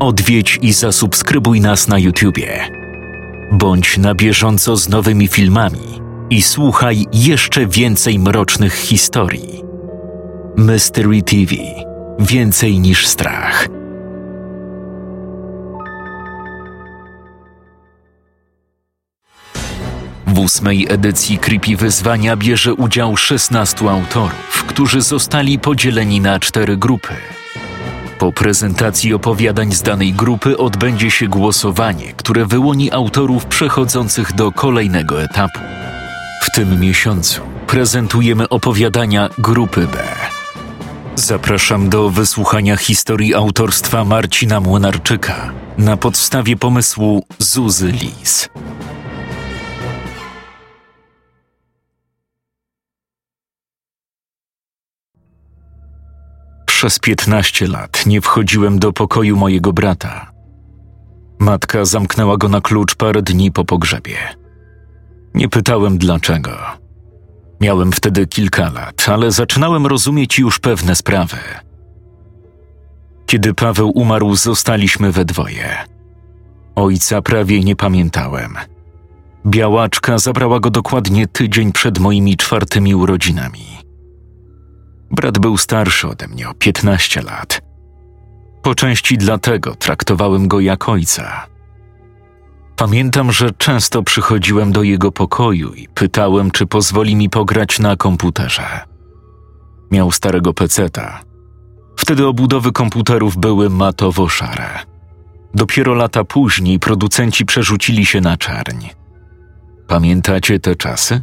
Odwiedź i zasubskrybuj nas na YouTubie. Bądź na bieżąco z nowymi filmami i słuchaj jeszcze więcej mrocznych historii. Mystery TV Więcej niż strach. W ósmej edycji Creepy Wyzwania bierze udział 16 autorów, którzy zostali podzieleni na cztery grupy. Po prezentacji opowiadań z danej grupy odbędzie się głosowanie, które wyłoni autorów przechodzących do kolejnego etapu. W tym miesiącu prezentujemy opowiadania grupy B. Zapraszam do wysłuchania historii autorstwa Marcina Młynarczyka na podstawie pomysłu Zuzy Lis. Przez piętnaście lat nie wchodziłem do pokoju mojego brata. Matka zamknęła go na klucz parę dni po pogrzebie. Nie pytałem dlaczego. Miałem wtedy kilka lat, ale zaczynałem rozumieć już pewne sprawy. Kiedy Paweł umarł, zostaliśmy we dwoje. Ojca prawie nie pamiętałem. Białaczka zabrała go dokładnie tydzień przed moimi czwartymi urodzinami. Brat był starszy ode mnie o 15 lat. Po części dlatego traktowałem go jak ojca. Pamiętam, że często przychodziłem do jego pokoju i pytałem, czy pozwoli mi pograć na komputerze. Miał starego peceta. Wtedy obudowy komputerów były matowo-szare. Dopiero lata później producenci przerzucili się na czarń. Pamiętacie te czasy?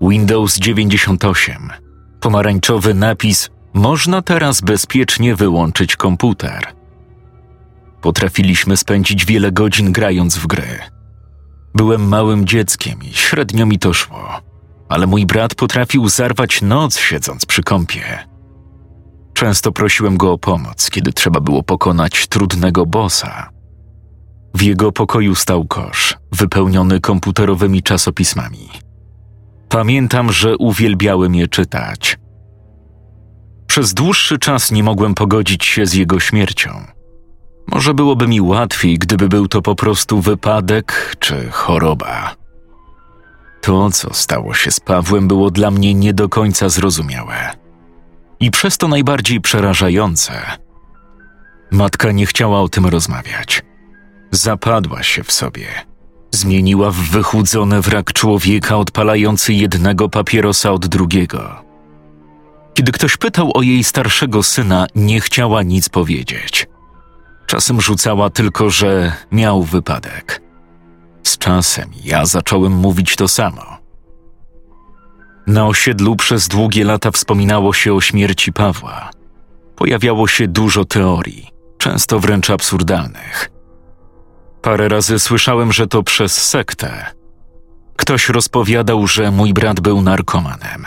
Windows 98. Pomarańczowy napis Można teraz bezpiecznie wyłączyć komputer. Potrafiliśmy spędzić wiele godzin grając w gry. Byłem małym dzieckiem i średnio mi to szło, ale mój brat potrafił zarwać noc siedząc przy kąpie. Często prosiłem go o pomoc, kiedy trzeba było pokonać trudnego bossa. W jego pokoju stał kosz, wypełniony komputerowymi czasopismami. Pamiętam, że uwielbiałem je czytać. Przez dłuższy czas nie mogłem pogodzić się z jego śmiercią. Może byłoby mi łatwiej, gdyby był to po prostu wypadek czy choroba. To, co stało się z Pawłem, było dla mnie nie do końca zrozumiałe. I przez to najbardziej przerażające. Matka nie chciała o tym rozmawiać. Zapadła się w sobie. Zmieniła w wychudzony wrak człowieka odpalający jednego papierosa od drugiego. Kiedy ktoś pytał o jej starszego syna, nie chciała nic powiedzieć. Czasem rzucała tylko, że miał wypadek. Z czasem ja zacząłem mówić to samo. Na osiedlu przez długie lata wspominało się o śmierci Pawła. Pojawiało się dużo teorii, często wręcz absurdalnych. Parę razy słyszałem, że to przez sektę. Ktoś rozpowiadał, że mój brat był narkomanem.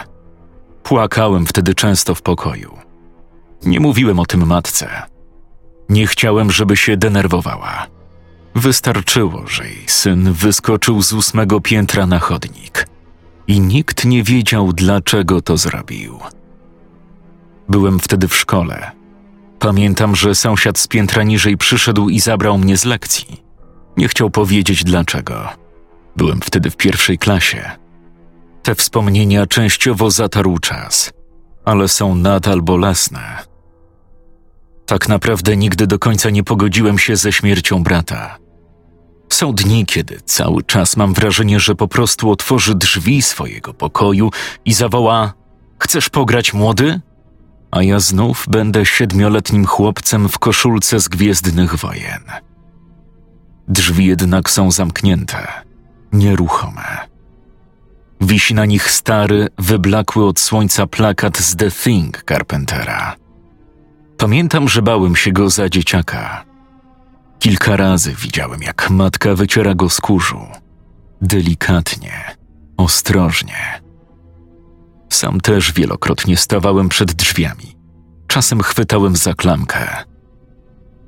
Płakałem wtedy często w pokoju. Nie mówiłem o tym matce nie chciałem, żeby się denerwowała. Wystarczyło, że jej syn wyskoczył z ósmego piętra na chodnik i nikt nie wiedział, dlaczego to zrobił. Byłem wtedy w szkole. Pamiętam, że sąsiad z piętra niżej przyszedł i zabrał mnie z lekcji. Nie chciał powiedzieć dlaczego. Byłem wtedy w pierwszej klasie. Te wspomnienia częściowo zatarł czas, ale są nadal bolesne tak naprawdę nigdy do końca nie pogodziłem się ze śmiercią brata. Są dni, kiedy cały czas mam wrażenie, że po prostu otworzy drzwi swojego pokoju i zawoła: Chcesz pograć młody? A ja znów będę siedmioletnim chłopcem w koszulce z gwiezdnych wojen. Drzwi jednak są zamknięte, nieruchome. Wisi na nich stary, wyblakły od słońca plakat z The Thing Carpentera. Pamiętam, że bałem się go za dzieciaka. Kilka razy widziałem, jak matka wyciera go z kurzu. Delikatnie, ostrożnie. Sam też wielokrotnie stawałem przed drzwiami. Czasem chwytałem za klamkę.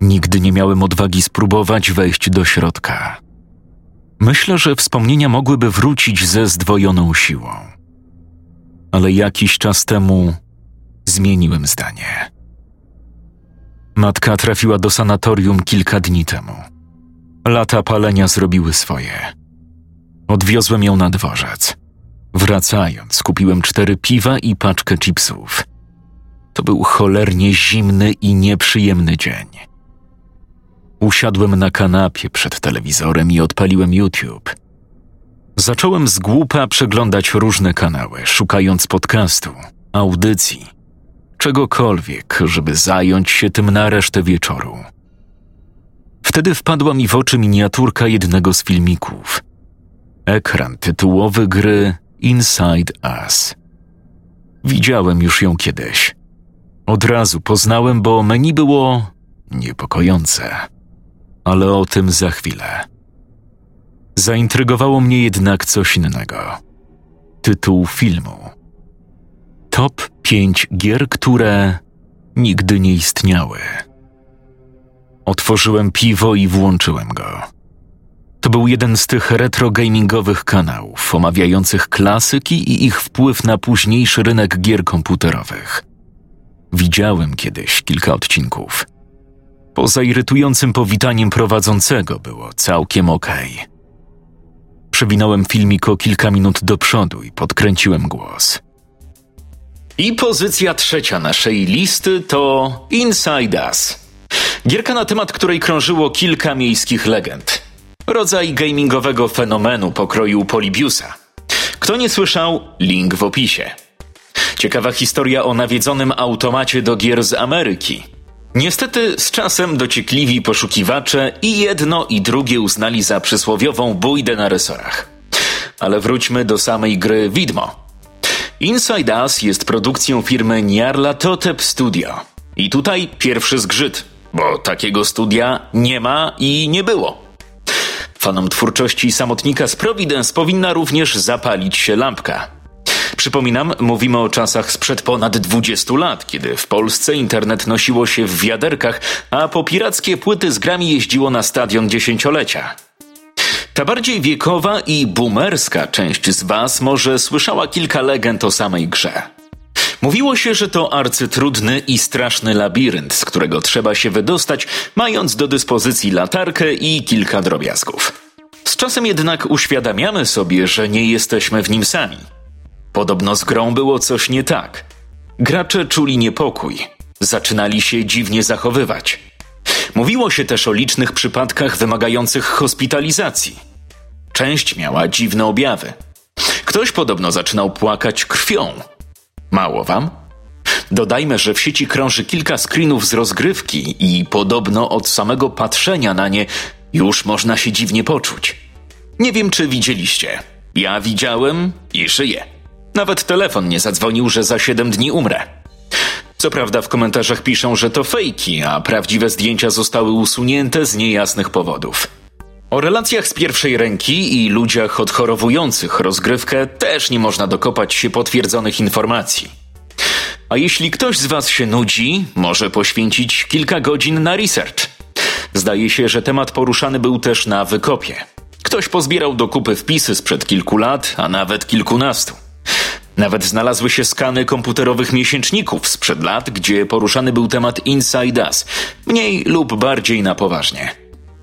Nigdy nie miałem odwagi spróbować wejść do środka. Myślę, że wspomnienia mogłyby wrócić ze zdwojoną siłą. Ale jakiś czas temu zmieniłem zdanie. Matka trafiła do sanatorium kilka dni temu. Lata palenia zrobiły swoje. Odwiozłem ją na dworzec. Wracając, kupiłem cztery piwa i paczkę chipsów. To był cholernie zimny i nieprzyjemny dzień. Usiadłem na kanapie przed telewizorem i odpaliłem YouTube. Zacząłem z głupa przeglądać różne kanały, szukając podcastu, audycji, czegokolwiek, żeby zająć się tym na resztę wieczoru. Wtedy wpadła mi w oczy miniaturka jednego z filmików. Ekran tytułowy gry Inside Us. Widziałem już ją kiedyś. Od razu poznałem, bo menu było niepokojące. Ale o tym za chwilę. Zaintrygowało mnie jednak coś innego. Tytuł filmu. Top 5 gier, które nigdy nie istniały. Otworzyłem piwo i włączyłem go. To był jeden z tych retro gamingowych kanałów omawiających klasyki i ich wpływ na późniejszy rynek gier komputerowych. Widziałem kiedyś kilka odcinków. Poza irytującym powitaniem prowadzącego było całkiem okej. Okay. Przewinąłem filmik o kilka minut do przodu i podkręciłem głos. I pozycja trzecia naszej listy to Inside Us. Gierka na temat której krążyło kilka miejskich legend. Rodzaj gamingowego fenomenu pokroju Polibiusa. Kto nie słyszał, link w opisie. Ciekawa historia o nawiedzonym automacie do gier z Ameryki. Niestety z czasem dociekliwi poszukiwacze i jedno i drugie uznali za przysłowiową bójdę na resorach. Ale wróćmy do samej gry Widmo. Inside Us jest produkcją firmy Nyarlathotep Studio. I tutaj pierwszy zgrzyt, bo takiego studia nie ma i nie było. Fanom twórczości samotnika z Providence powinna również zapalić się lampka. Przypominam, mówimy o czasach sprzed ponad 20 lat, kiedy w Polsce internet nosiło się w wiaderkach, a po pirackie płyty z grami jeździło na stadion dziesięciolecia. Ta bardziej wiekowa i boomerska część z Was może słyszała kilka legend o samej grze. Mówiło się, że to arcytrudny i straszny labirynt, z którego trzeba się wydostać, mając do dyspozycji latarkę i kilka drobiazgów. Z czasem jednak uświadamiamy sobie, że nie jesteśmy w nim sami. Podobno z grą było coś nie tak. Gracze czuli niepokój, zaczynali się dziwnie zachowywać. Mówiło się też o licznych przypadkach wymagających hospitalizacji. Część miała dziwne objawy. Ktoś podobno zaczynał płakać krwią. Mało wam? Dodajmy, że w sieci krąży kilka screenów z rozgrywki i podobno od samego patrzenia na nie już można się dziwnie poczuć. Nie wiem, czy widzieliście. Ja widziałem i żyję. Nawet telefon nie zadzwonił, że za 7 dni umrę. Co prawda w komentarzach piszą, że to fejki, a prawdziwe zdjęcia zostały usunięte z niejasnych powodów. O relacjach z pierwszej ręki i ludziach odchorowujących rozgrywkę też nie można dokopać się potwierdzonych informacji. A jeśli ktoś z Was się nudzi, może poświęcić kilka godzin na research. Zdaje się, że temat poruszany był też na wykopie. Ktoś pozbierał do kupy wpisy sprzed kilku lat, a nawet kilkunastu. Nawet znalazły się skany komputerowych miesięczników sprzed lat, gdzie poruszany był temat Inside Us, mniej lub bardziej na poważnie.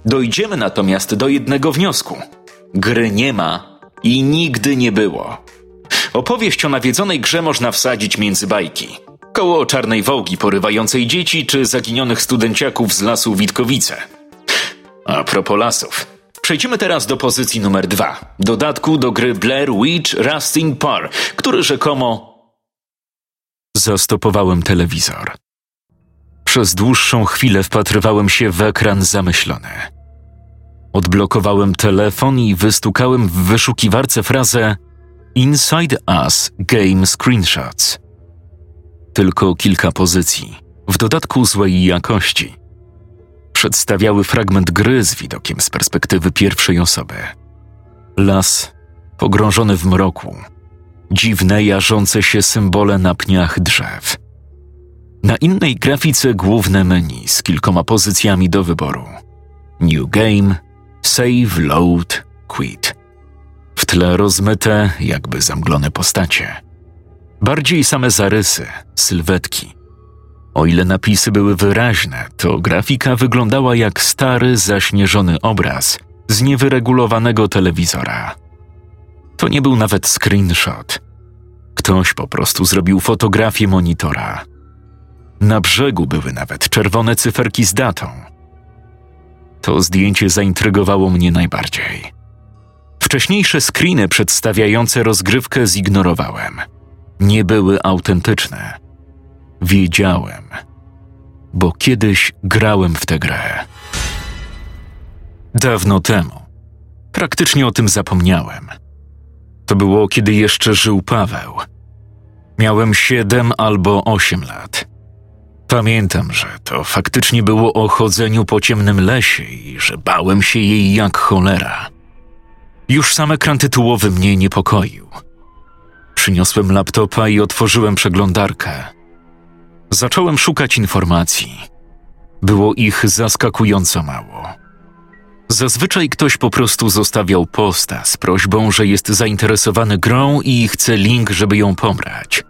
Dojdziemy natomiast do jednego wniosku. Gry nie ma i nigdy nie było. Opowieść o nawiedzonej grze można wsadzić między bajki. Koło czarnej wołgi porywającej dzieci czy zaginionych studenciaków z lasu Witkowice. A propos lasów. Przejdziemy teraz do pozycji numer dwa. Dodatku do gry Blair Witch Rusting Par, który rzekomo... Zastopowałem telewizor. Przez dłuższą chwilę wpatrywałem się w ekran zamyślony. Odblokowałem telefon i wystukałem w wyszukiwarce frazę Inside Us Game Screenshots. Tylko kilka pozycji, w dodatku złej jakości – przedstawiały fragment gry z widokiem z perspektywy pierwszej osoby. Las pogrążony w mroku, dziwne jarzące się symbole na pniach drzew. Na innej grafice główne menu z kilkoma pozycjami do wyboru. New Game, Save, Load, Quit. W tle rozmyte, jakby zamglone postacie. Bardziej same zarysy, sylwetki. O ile napisy były wyraźne, to grafika wyglądała jak stary, zaśnieżony obraz z niewyregulowanego telewizora. To nie był nawet screenshot. Ktoś po prostu zrobił fotografię monitora. Na brzegu były nawet czerwone cyferki z datą. To zdjęcie zaintrygowało mnie najbardziej. Wcześniejsze screeny przedstawiające rozgrywkę zignorowałem. Nie były autentyczne. Wiedziałem, bo kiedyś grałem w tę grę. Dawno temu. Praktycznie o tym zapomniałem. To było, kiedy jeszcze żył Paweł. Miałem siedem albo osiem lat. Pamiętam, że to faktycznie było o chodzeniu po ciemnym lesie i że bałem się jej jak cholera. Już sam ekran tytułowy mnie niepokoił. Przyniosłem laptopa i otworzyłem przeglądarkę. Zacząłem szukać informacji. Było ich zaskakująco mało. Zazwyczaj ktoś po prostu zostawiał posta z prośbą, że jest zainteresowany grą i chce link, żeby ją pomrać.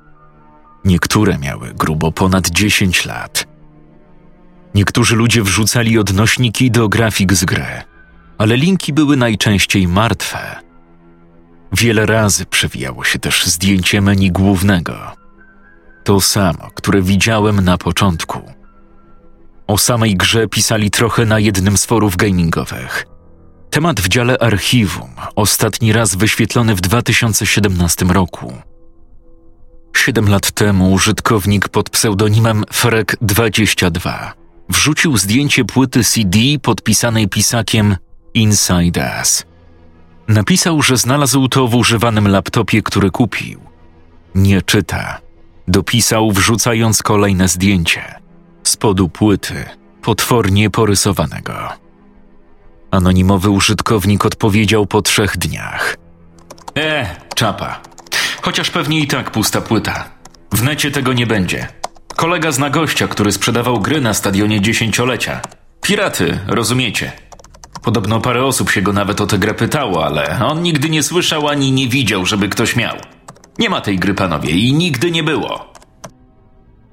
Niektóre miały grubo ponad 10 lat. Niektórzy ludzie wrzucali odnośniki do grafik z gry, ale linki były najczęściej martwe. Wiele razy przewijało się też zdjęcie menu głównego. To samo, które widziałem na początku. O samej grze pisali trochę na jednym z forów gamingowych. Temat w dziale archiwum, ostatni raz wyświetlony w 2017 roku. Siedem lat temu użytkownik pod pseudonimem Frek22 wrzucił zdjęcie płyty CD podpisanej pisakiem Inside Us. Napisał, że znalazł to w używanym laptopie, który kupił. Nie czyta. Dopisał, wrzucając kolejne zdjęcie. Spodu płyty, potwornie porysowanego. Anonimowy użytkownik odpowiedział po trzech dniach. E, czapa. Chociaż pewnie i tak pusta płyta. W necie tego nie będzie. Kolega zna gościa, który sprzedawał gry na stadionie dziesięciolecia. Piraty, rozumiecie? Podobno parę osób się go nawet o tę grę pytało, ale on nigdy nie słyszał ani nie widział, żeby ktoś miał. Nie ma tej gry, panowie, i nigdy nie było.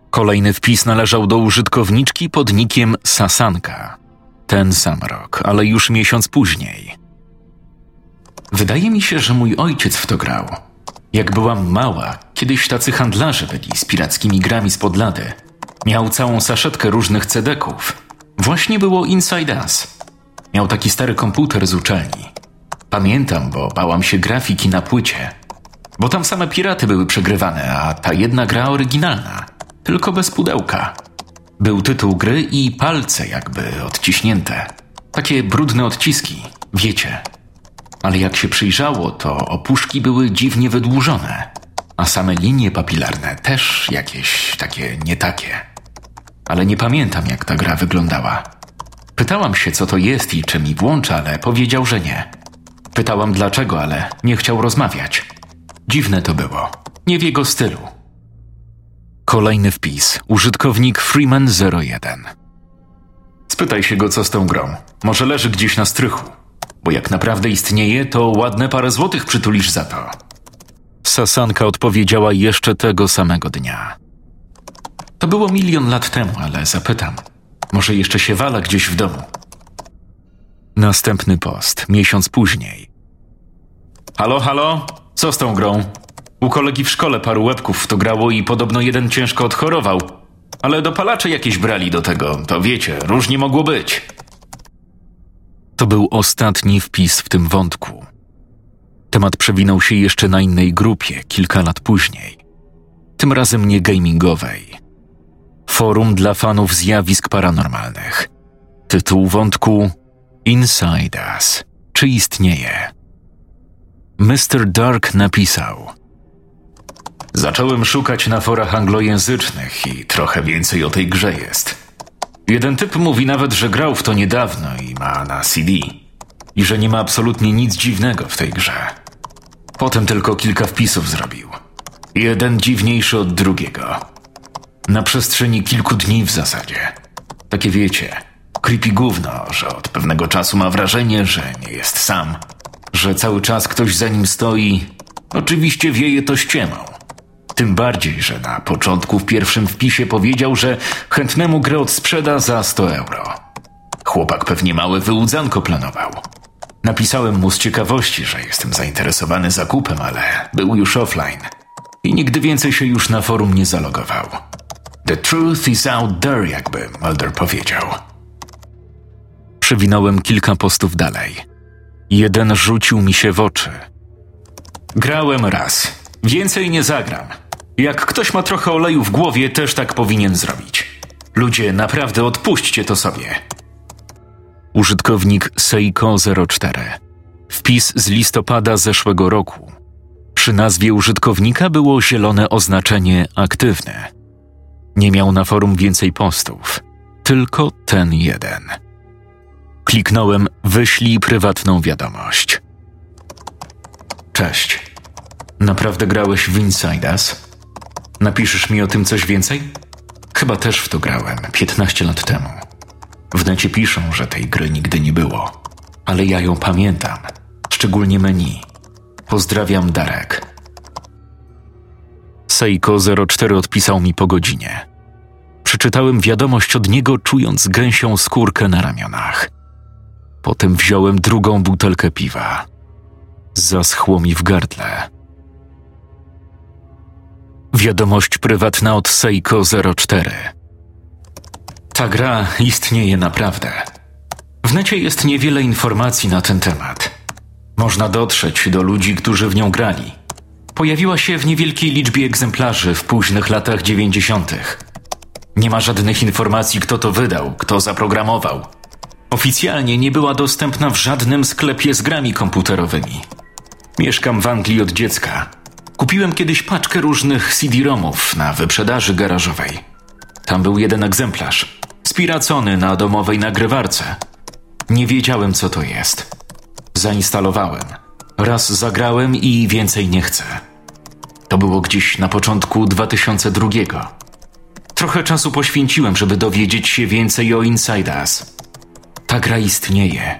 Kolejny wpis należał do użytkowniczki pod nikiem Sasanka. Ten sam rok, ale już miesiąc później. Wydaje mi się, że mój ojciec w to grał. Jak byłam mała, kiedyś tacy handlarze byli z pirackimi grami z podlady. Miał całą saszetkę różnych cedeków. Właśnie było Inside Us. Miał taki stary komputer z uczelni. Pamiętam, bo bałam się grafiki na płycie. Bo tam same piraty były przegrywane, a ta jedna gra oryginalna. Tylko bez pudełka. Był tytuł gry i palce jakby odciśnięte. Takie brudne odciski, wiecie. Ale jak się przyjrzało, to opuszki były dziwnie wydłużone, a same linie papilarne też jakieś takie nie takie. Ale nie pamiętam, jak ta gra wyglądała. Pytałam się, co to jest i czy mi włącza, ale powiedział, że nie. Pytałam dlaczego, ale nie chciał rozmawiać. Dziwne to było. Nie w jego stylu. Kolejny wpis. Użytkownik Freeman01. Spytaj się go, co z tą grą. Może leży gdzieś na strychu. Bo jak naprawdę istnieje, to ładne parę złotych przytulisz za to. Sasanka odpowiedziała jeszcze tego samego dnia. To było milion lat temu, ale zapytam. Może jeszcze się wala gdzieś w domu. Następny post, miesiąc później. Halo, halo? Co z tą grą? U kolegi w szkole paru łebków w to grało i podobno jeden ciężko odchorował. Ale dopalacze jakieś brali do tego, to wiecie, różnie mogło być. To był ostatni wpis w tym wątku. Temat przewinął się jeszcze na innej grupie kilka lat później. Tym razem nie gamingowej. Forum dla fanów zjawisk paranormalnych. Tytuł wątku Inside Us. Czy istnieje? Mr. Dark napisał – Zacząłem szukać na forach anglojęzycznych i trochę więcej o tej grze jest. Jeden typ mówi nawet, że grał w to niedawno i ma na CD. I że nie ma absolutnie nic dziwnego w tej grze. Potem tylko kilka wpisów zrobił. Jeden dziwniejszy od drugiego. Na przestrzeni kilku dni w zasadzie. Takie wiecie, creepy gówno, że od pewnego czasu ma wrażenie, że nie jest sam. Że cały czas ktoś za nim stoi. Oczywiście wieje to ściemą Tym bardziej, że na początku w pierwszym wpisie powiedział, że chętnemu grę odsprzeda za 100 euro. Chłopak pewnie małe wyłudzanko planował. Napisałem mu z ciekawości, że jestem zainteresowany zakupem, ale był już offline i nigdy więcej się już na forum nie zalogował. The truth is out there, jakby Mulder powiedział. Przewinąłem kilka postów dalej. Jeden rzucił mi się w oczy. Grałem raz. Więcej nie zagram. Jak ktoś ma trochę oleju w głowie, też tak powinien zrobić. Ludzie, naprawdę odpuśćcie to sobie. Użytkownik Seiko04. Wpis z listopada zeszłego roku. Przy nazwie użytkownika było zielone oznaczenie aktywne. Nie miał na forum więcej postów, tylko ten jeden. Kliknąłem wyślij prywatną wiadomość. Cześć. Naprawdę grałeś w Inside Us? Napiszesz mi o tym coś więcej? Chyba też w to grałem 15 lat temu. W necie piszą, że tej gry nigdy nie było, ale ja ją pamiętam, szczególnie menu. Pozdrawiam, Darek. Seiko 04 odpisał mi po godzinie. Przeczytałem wiadomość od niego, czując gęsią skórkę na ramionach. Potem wziąłem drugą butelkę piwa. Zaschło mi w gardle. Wiadomość prywatna od Seiko 04. Ta gra istnieje naprawdę. W necie jest niewiele informacji na ten temat. Można dotrzeć do ludzi, którzy w nią grali. Pojawiła się w niewielkiej liczbie egzemplarzy w późnych latach dziewięćdziesiątych. Nie ma żadnych informacji, kto to wydał, kto zaprogramował. Oficjalnie nie była dostępna w żadnym sklepie z grami komputerowymi. Mieszkam w Anglii od dziecka. Kupiłem kiedyś paczkę różnych CD-ROMów na wyprzedaży garażowej. Tam był jeden egzemplarz, spiracony na domowej nagrywarce. Nie wiedziałem, co to jest. Zainstalowałem. Raz zagrałem i więcej nie chcę. To było gdzieś na początku 2002. Trochę czasu poświęciłem, żeby dowiedzieć się więcej o Inside Us. Ta gra istnieje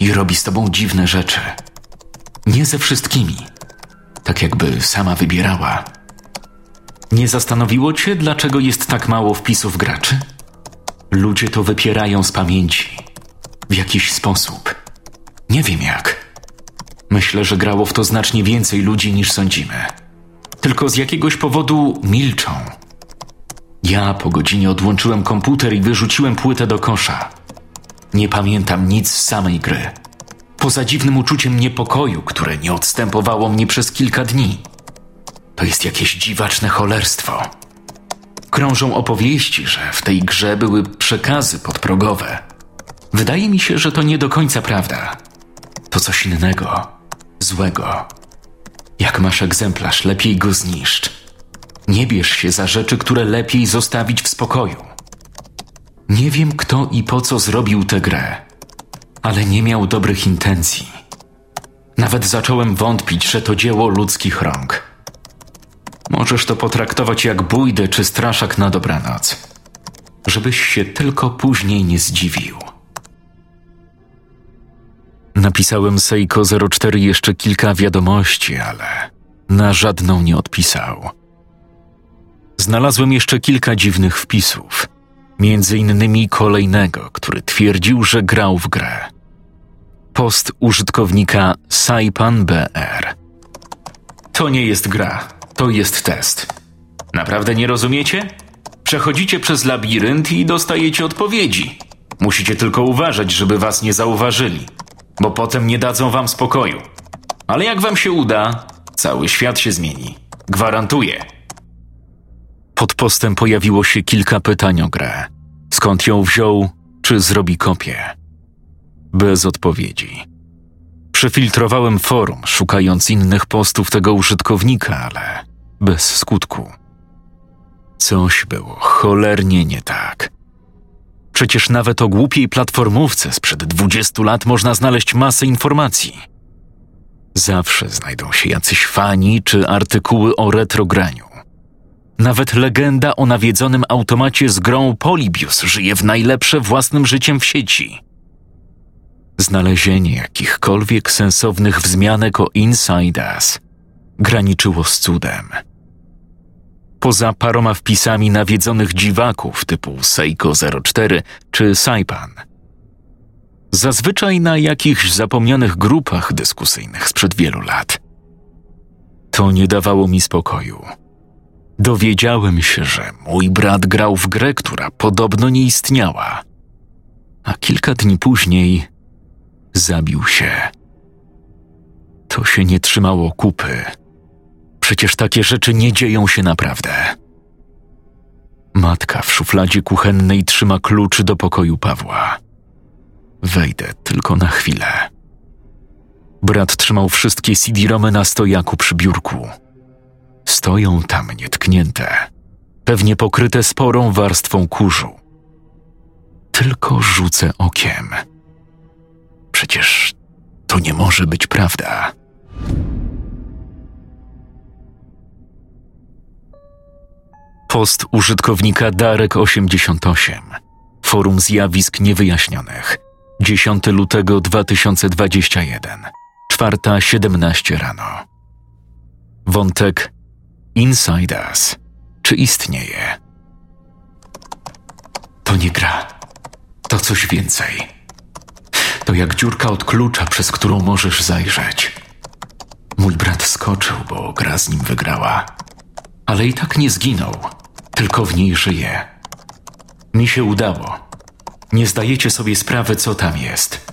i robi z tobą dziwne rzeczy. Nie ze wszystkimi. Tak jakby sama wybierała. Nie zastanowiło cię, dlaczego jest tak mało wpisów graczy? Ludzie to wypierają z pamięci. W jakiś sposób. Nie wiem jak. Myślę, że grało w to znacznie więcej ludzi niż sądzimy. Tylko z jakiegoś powodu milczą. Ja po godzinie odłączyłem komputer i wyrzuciłem płytę do kosza. Nie pamiętam nic z samej gry. Poza dziwnym uczuciem niepokoju, które nie odstępowało mnie przez kilka dni. To jest jakieś dziwaczne cholerstwo. Krążą opowieści, że w tej grze były przekazy podprogowe. Wydaje mi się, że to nie do końca prawda. To coś innego, złego. Jak masz egzemplarz, lepiej go zniszcz. Nie bierz się za rzeczy, które lepiej zostawić w spokoju. Nie wiem, kto i po co zrobił tę grę, ale nie miał dobrych intencji. Nawet zacząłem wątpić, że to dzieło ludzkich rąk. Możesz to potraktować jak bójdę czy straszak na dobranoc, żebyś się tylko później nie zdziwił. Napisałem Seiko 04 jeszcze kilka wiadomości, ale na żadną nie odpisał. Znalazłem jeszcze kilka dziwnych wpisów, między innymi kolejnego, który twierdził, że grał w grę. Post użytkownika Saipan BR. To nie jest gra, to jest test. Naprawdę nie rozumiecie? Przechodzicie przez labirynt i dostajecie odpowiedzi. Musicie tylko uważać, żeby was nie zauważyli, bo potem nie dadzą wam spokoju. Ale jak wam się uda, cały świat się zmieni. Gwarantuję. Pod postem pojawiło się kilka pytań o grę. Skąd ją wziął, czy zrobi kopię? Bez odpowiedzi. Przefiltrowałem forum, szukając innych postów tego użytkownika, ale bez skutku. Coś było cholernie nie tak. Przecież nawet o głupiej platformówce sprzed 20 lat można znaleźć masę informacji. Zawsze znajdą się jacyś fani czy artykuły o retrograniu. Nawet legenda o nawiedzonym automacie z grą Polybius żyje w najlepsze własnym życiem w sieci. Znalezienie jakichkolwiek sensownych wzmianek o Inside Us graniczyło z cudem. Poza paroma wpisami nawiedzonych dziwaków typu Seiko 04 czy Saipan. Zazwyczaj na jakichś zapomnianych grupach dyskusyjnych sprzed wielu lat. To nie dawało mi spokoju. Dowiedziałem się, że mój brat grał w grę, która podobno nie istniała. A kilka dni później zabił się. To się nie trzymało kupy. Przecież takie rzeczy nie dzieją się naprawdę. Matka w szufladzie kuchennej trzyma klucz do pokoju Pawła. Wejdę tylko na chwilę. Brat trzymał wszystkie CD-romy na stojaku przy biurku. Stoją tam nietknięte, pewnie pokryte sporą warstwą kurzu. Tylko rzucę okiem. Przecież to nie może być prawda. Post użytkownika Darek88. Forum zjawisk niewyjaśnionych. 10 lutego 2021. 4.17 rano. Wątek Inside Us. Czy istnieje? To nie gra. To coś więcej. To jak dziurka od klucza, przez którą możesz zajrzeć. Mój brat skoczył, bo gra z nim wygrała. Ale i tak nie zginął, tylko w niej żyje. Mi się udało. Nie zdajecie sobie sprawy, co tam jest.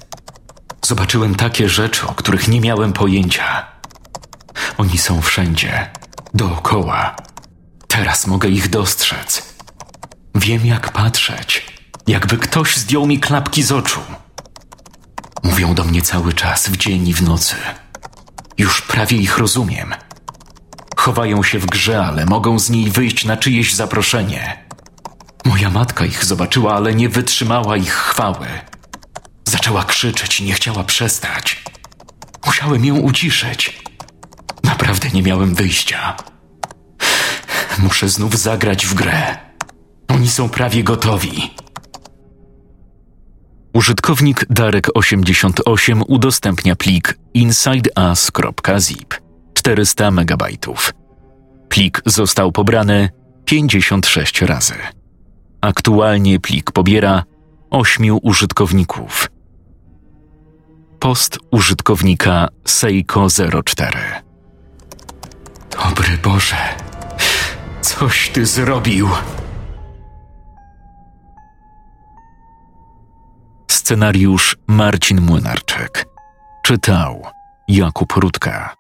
Zobaczyłem takie rzeczy, o których nie miałem pojęcia. Oni są wszędzie, dookoła. Teraz mogę ich dostrzec. Wiem, jak patrzeć, jakby ktoś zdjął mi klapki z oczu. Mówią do mnie cały czas, w dzień i w nocy. Już prawie ich rozumiem. Chowają się w grze, ale mogą z niej wyjść na czyjeś zaproszenie. Moja matka ich zobaczyła, ale nie wytrzymała ich chwały. Zaczęła krzyczeć i nie chciała przestać. Musiałem ją uciszyć. Naprawdę nie miałem wyjścia. Muszę znów zagrać w grę. Oni są prawie gotowi. Użytkownik Darek88 udostępnia plik insideus.zip 400 MB. Plik został pobrany 56 razy. Aktualnie plik pobiera 8 użytkowników. Post użytkownika Seiko04. Dobry Boże, coś ty zrobił. Scenariusz Marcin Młynarczyk. Czytał Jakub Rutka.